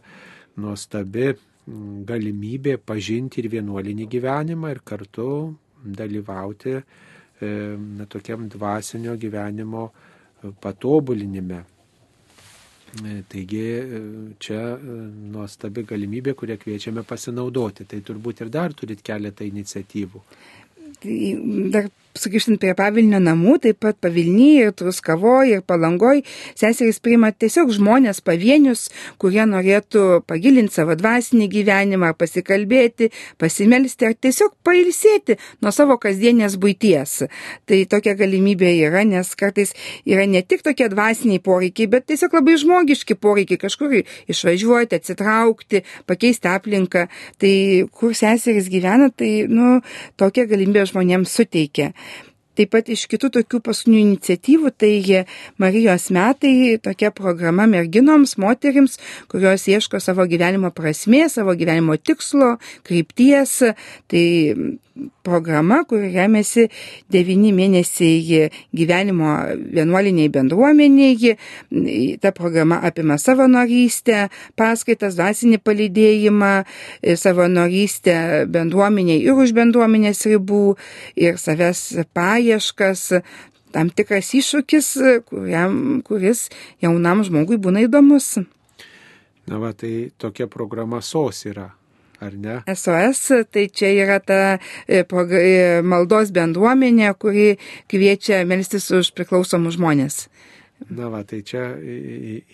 S1: nuostabi galimybė pažinti ir vienuolinį gyvenimą ir kartu dalyvauti e, na, tokiam dvasinio gyvenimo e, patobulinime. E, taigi čia nuostabi galimybė, kurią kviečiame pasinaudoti. Tai turbūt ir dar turit keletą iniciatyvų.
S2: Dar sugrįžtant prie pavilnio namų, taip pat pavilnyje truskavoje ir palangoje, seserys priima tiesiog žmonės pavienius, kurie norėtų pagilinti savo dvasinį gyvenimą, pasikalbėti, pasimelsti ar tiesiog pailsėti nuo savo kasdienės būties. Tai tokia galimybė yra, nes kartais yra ne tik tokie dvasiniai poreikiai, bet tiesiog labai žmogiški poreikiai kažkur išvažiuoti, atsitraukti, pakeisti aplinką. Tai kur seserys gyvena, tai nu, tokia galimybė žmonėms suteikia. Taip pat iš kitų tokių paskutinių iniciatyvų, tai Marijos metai, tokia programa merginoms, moterims, kurios ieško savo gyvenimo prasmės, savo gyvenimo tikslo, krypties. Tai programa, kur remiasi devyni mėnesiai gyvenimo vienuoliniai bendruomeniai. Ta programa apima savanorystę, paskaitas, dvasinį palydėjimą, savanorystę bendruomeniai ir už bendruomenės ribų, ir savęs paieškas, tam tikras iššūkis, kuriam, kuris jaunam žmogui būna įdomus.
S1: Na, va, tai tokia programa SOS yra ar ne?
S2: SOS, tai čia yra ta e, e, maldos bendruomenė, kuri kviečia melstis už priklausomus žmonės.
S1: Na va, tai čia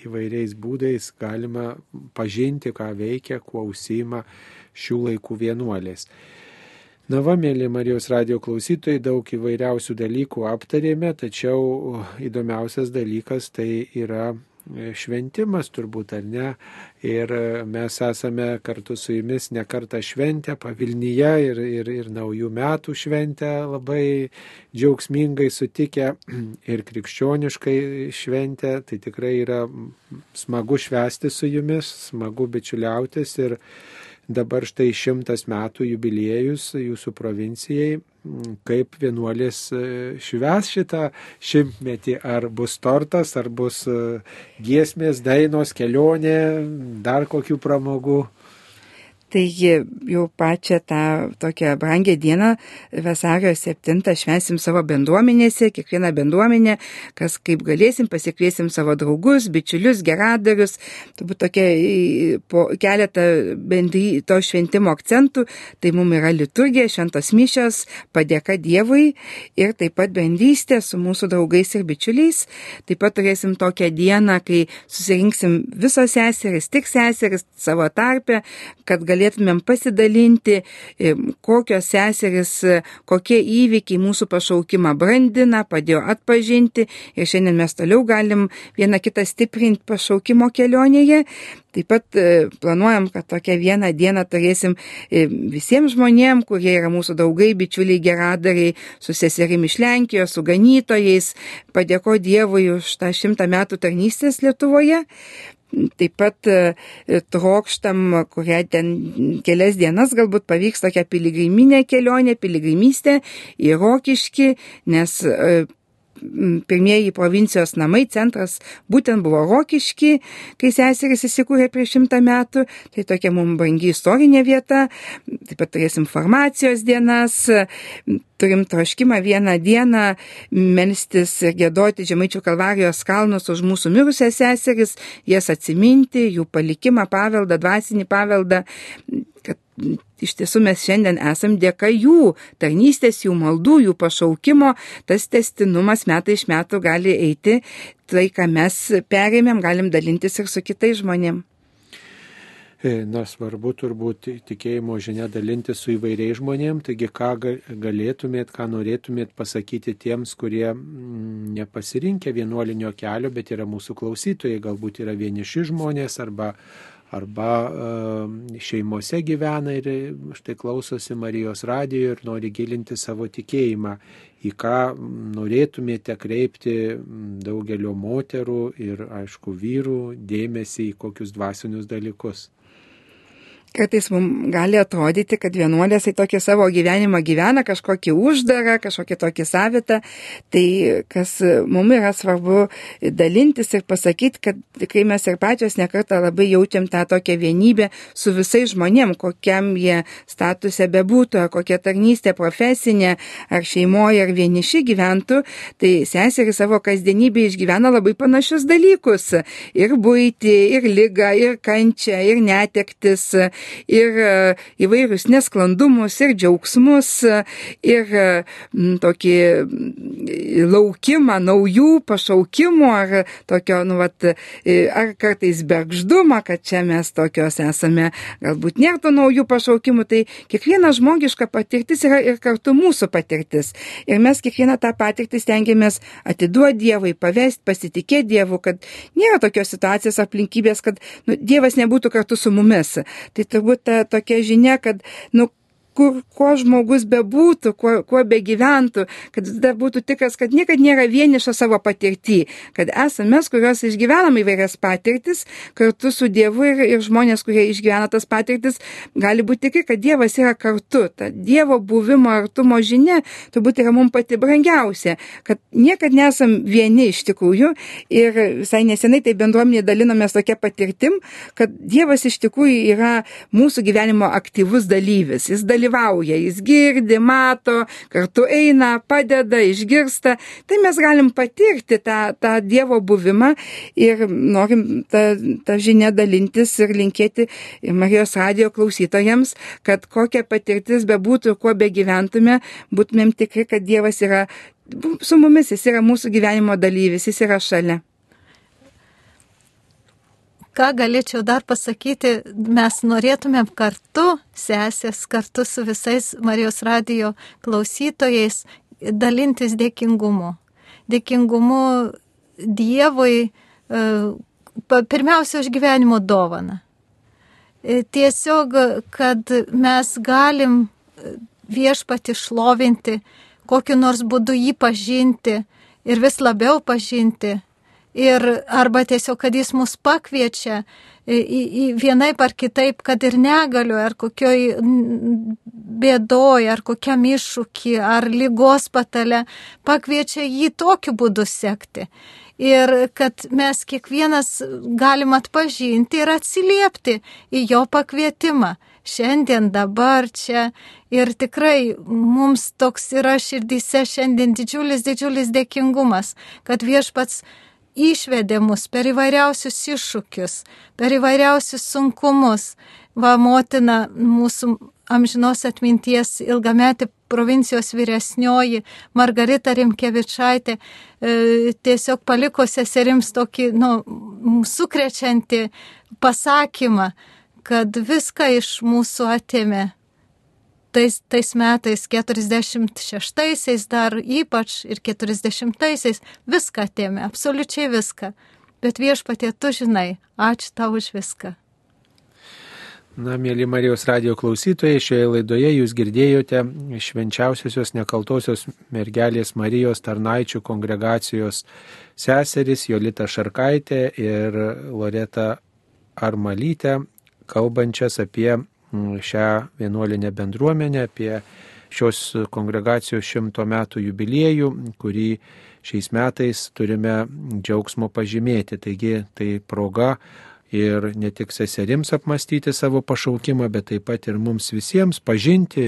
S1: įvairiais būdais galima pažinti, ką veikia, kuo užsima šių laikų vienuolės. Na va, mėly Marijos radio klausytojai, daug įvairiausių dalykų aptarėme, tačiau įdomiausias dalykas tai yra šventimas turbūt ar ne. Ir mes esame kartu su jumis nekartą šventę pavilnyje ir, ir, ir naujų metų šventę labai džiaugsmingai sutikę ir krikščioniškai šventę. Tai tikrai yra smagu švesti su jumis, smagu bičiuliautis ir dabar štai šimtas metų jubiliejus jūsų provincijai, kaip vienuolis e, šves šitą šimtmetį, ar bus tortas, ar bus e, giesmės, dainos, kelionė, dar kokių pramogų.
S2: Tai jau pačią tą tokią brangę dieną, vasario 7, švensim savo bendruomenėse, kiekvieną bendruomenę, kas kaip galėsim, pasikviesim savo draugus, bičiulius, geradarius, turbūt tokia po keletą bendry to šventimo akcentų, tai mums yra liturgija, šventos mišios, padėka Dievui ir taip pat bendrystė su mūsų draugais ir bičiuliais. Taip pat turėsim tokią dieną, kai susirinksim visos seseris, tik seseris savo tarpę, kad galėsim galėtumėm pasidalinti, e, kokios seseris, e, kokie įvykiai mūsų pašaukimą brandina, padėjo atpažinti ir šiandien mes toliau galim vieną kitą stiprinti pašaukimo kelionėje. Taip pat e, planuojam, kad tokią vieną dieną turėsim visiems žmonėms, kurie yra mūsų draugai, bičiuliai, geradariai, su seserim iš Lenkijos, su ganytojais, padėko Dievui už tą šimtą metų tarnystės Lietuvoje. Taip pat e, trokštam, kurią ten kelias dienas galbūt pavyks tokia piligriminė kelionė, piligrimystė į Rokiškį, nes e, pirmieji provincijos namai, centras būtent buvo Rokiški, kai seserys įsikūrė prieš šimtą metų, tai tokia mums brangi istorinė vieta, taip pat turėsim formacijos dienas, turim troškimą vieną dieną melstis ir gėdoti Žemaičių kalvarijos kalnus už mūsų mirusias seseris, jas atsiminti, jų palikimą, paveldą, dvasinį paveldą, kad iš tiesų mes šiandien esam dėka jų tarnystės, jų maldų, jų pašaukimo, tas testinumas metai iš metų gali eiti, tai ką mes perėmėm, galim dalintis ir su kitais žmonėmis.
S1: E, na, svarbu turbūt tikėjimo žinia dalinti su įvairiais žmonėms, taigi ką galėtumėt, ką norėtumėt pasakyti tiems, kurie mm, nepasirinkė vienuolinio kelio, bet yra mūsų klausytojai, galbūt yra vieniši žmonės arba arba šeimose gyvena ir štai klausosi Marijos radijo ir nori gilinti savo tikėjimą, į ką norėtumėte kreipti daugelio moterų ir, aišku, vyrų dėmesį į kokius dvasinius dalykus
S2: kartais mums gali atrodyti, kad vienuolės į tokį savo gyvenimą gyvena kažkokį uždarą, kažkokį tokį savitą. Tai kas mums yra svarbu dalintis ir pasakyti, kad tikrai mes ir pačios nekartą labai jaučiam tą tokią vienybę su visais žmonėm, kokiam jie statuse bebūtų, ar kokia tarnystė profesinė, ar šeimoje, ar vieniši gyventų, tai seserį savo kasdienybėje išgyvena labai panašius dalykus. Ir būti, ir lygą, ir kančią, ir netektis, ir e, įvairius nesklandumus, ir džiaugsmus, e, ir e, tokį laukimą naujų pašaukimų, ar tokio, nu, vat, ar kartais bergždumą, kad čia mes tokios esame, galbūt nėra to naujų pašaukimų, tai kiekviena žmogiška patirtis yra ir kartu mūsų patirtis. Ir mes kiekvieną tą patirtį stengiamės atiduoti Dievui, pavesti, pasitikėti Dievu, kad nėra tokios situacijos aplinkybės, kad nu, Dievas nebūtų kartu su mumis. Tai turbūt ta tokia žinia, kad, nu, kur, kuo žmogus bebūtų, kuo, kuo begyventų, kad jis dar būtų tikras, kad niekada nėra vieniša savo patirtį, kad esame mes, kurios išgyvenam įvairias patirtis, kartu su Dievu ir, ir žmonės, kurie išgyvena tas patirtis, gali būti tikri, kad Dievas yra kartu. Ta Dievo buvimo artumo žinia turbūt yra mums pati brangiausia, kad niekada nesam vieni iš tikrųjų ir visai nesenai tai bendruomenė dalinomės tokia patirtim, kad Dievas iš tikrųjų yra mūsų gyvenimo aktyvus dalyvis. Jis dalyvauja dalyvauja, jis girdi, mato, kartu eina, padeda, išgirsta. Tai mes galim patirti tą, tą Dievo buvimą ir norim tą, tą žinią dalintis ir linkėti Marijos radio klausytojams, kad kokia patirtis bebūtų, kuo begyventume, būtumėm tikri, kad Dievas yra su mumis, jis yra mūsų gyvenimo dalyvis, jis yra šalia
S3: ką galėčiau dar pasakyti, mes norėtumėm kartu, sesės, kartu su visais Marijos radio klausytojais dalintis dėkingumu. Dėkingumu Dievui, e, pirmiausia, už gyvenimo dovaną. E, tiesiog, kad mes galim viešpati šlovinti, kokiu nors būdu jį pažinti ir vis labiau pažinti Ir arba tiesiog, kad jis mus pakviečia į, į vienai par kitaip, kad ir negaliu, ar kokioj bėdoj, ar kokiam iššūkį, ar lygos patale, pakviečia jį tokiu būdu sekti. Ir kad mes kiekvienas galim atpažinti ir atsiliepti į jo pakvietimą. Šiandien, dabar, čia. Ir tikrai mums toks yra širdyse šiandien didžiulis, didžiulis dėkingumas, kad viešpats išvedė mus per įvairiausius iššūkius, per įvairiausius sunkumus. Va, motina mūsų amžinos atminties ilgametį provincijos vyresnioji Margarita Rimkevičaitė e, tiesiog paliko seserims tokį, nu, sukrečiantį pasakymą, kad viską iš mūsų atėmė tais, tais metais, 46-aisiais dar ypač ir 40-aisiais viską atėmė, absoliučiai viską. Bet viešpatie, tu žinai, ačiū tau už viską.
S1: Na, mėly Marijos radio klausytojai, šioje laidoje jūs girdėjote švenčiausiosios nekaltosios mergelės Marijos tarnaičių kongregacijos seseris Jolita Šarkaitė ir Loreta Armalytė, kalbančias apie šią vienuolinę bendruomenę, apie šios kongregacijos šimto metų jubiliejų, kurį šiais metais turime džiaugsmo pažymėti. Taigi tai proga ir ne tik seserims apmastyti savo pašaukimą, bet taip pat ir mums visiems pažinti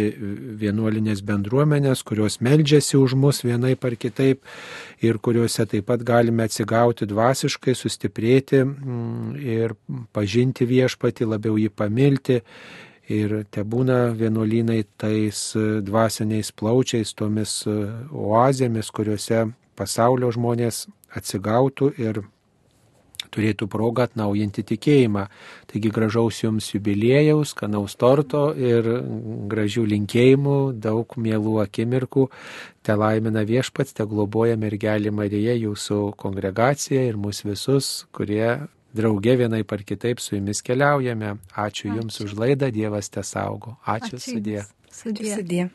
S1: vienuolinės bendruomenės, kurios meldžiasi už mus vienai par kitaip ir kuriuose taip pat galime atsigauti dvasiškai, sustiprėti mm, ir pažinti viešpati, labiau jį pamilti ir te būna vienuolynai tais dvasiniais plaučiais, tomis oazėmis, kuriuose pasaulio žmonės atsigautų ir turėtų progą atnaujinti tikėjimą. Taigi gražaus jums jubiliejaus, kanaus torto ir gražių linkėjimų, daug mielų akimirkų. Te laimina viešpats, te globoja mergelė Marija, jūsų kongregacija ir mus visus, kurie drauge vienai par kitaip su jumis keliaujame. Ačiū, Ačiū. Jums už laidą, Dievas te saugo. Ačiū, Ačiū sudė.
S2: Sudė. sudė.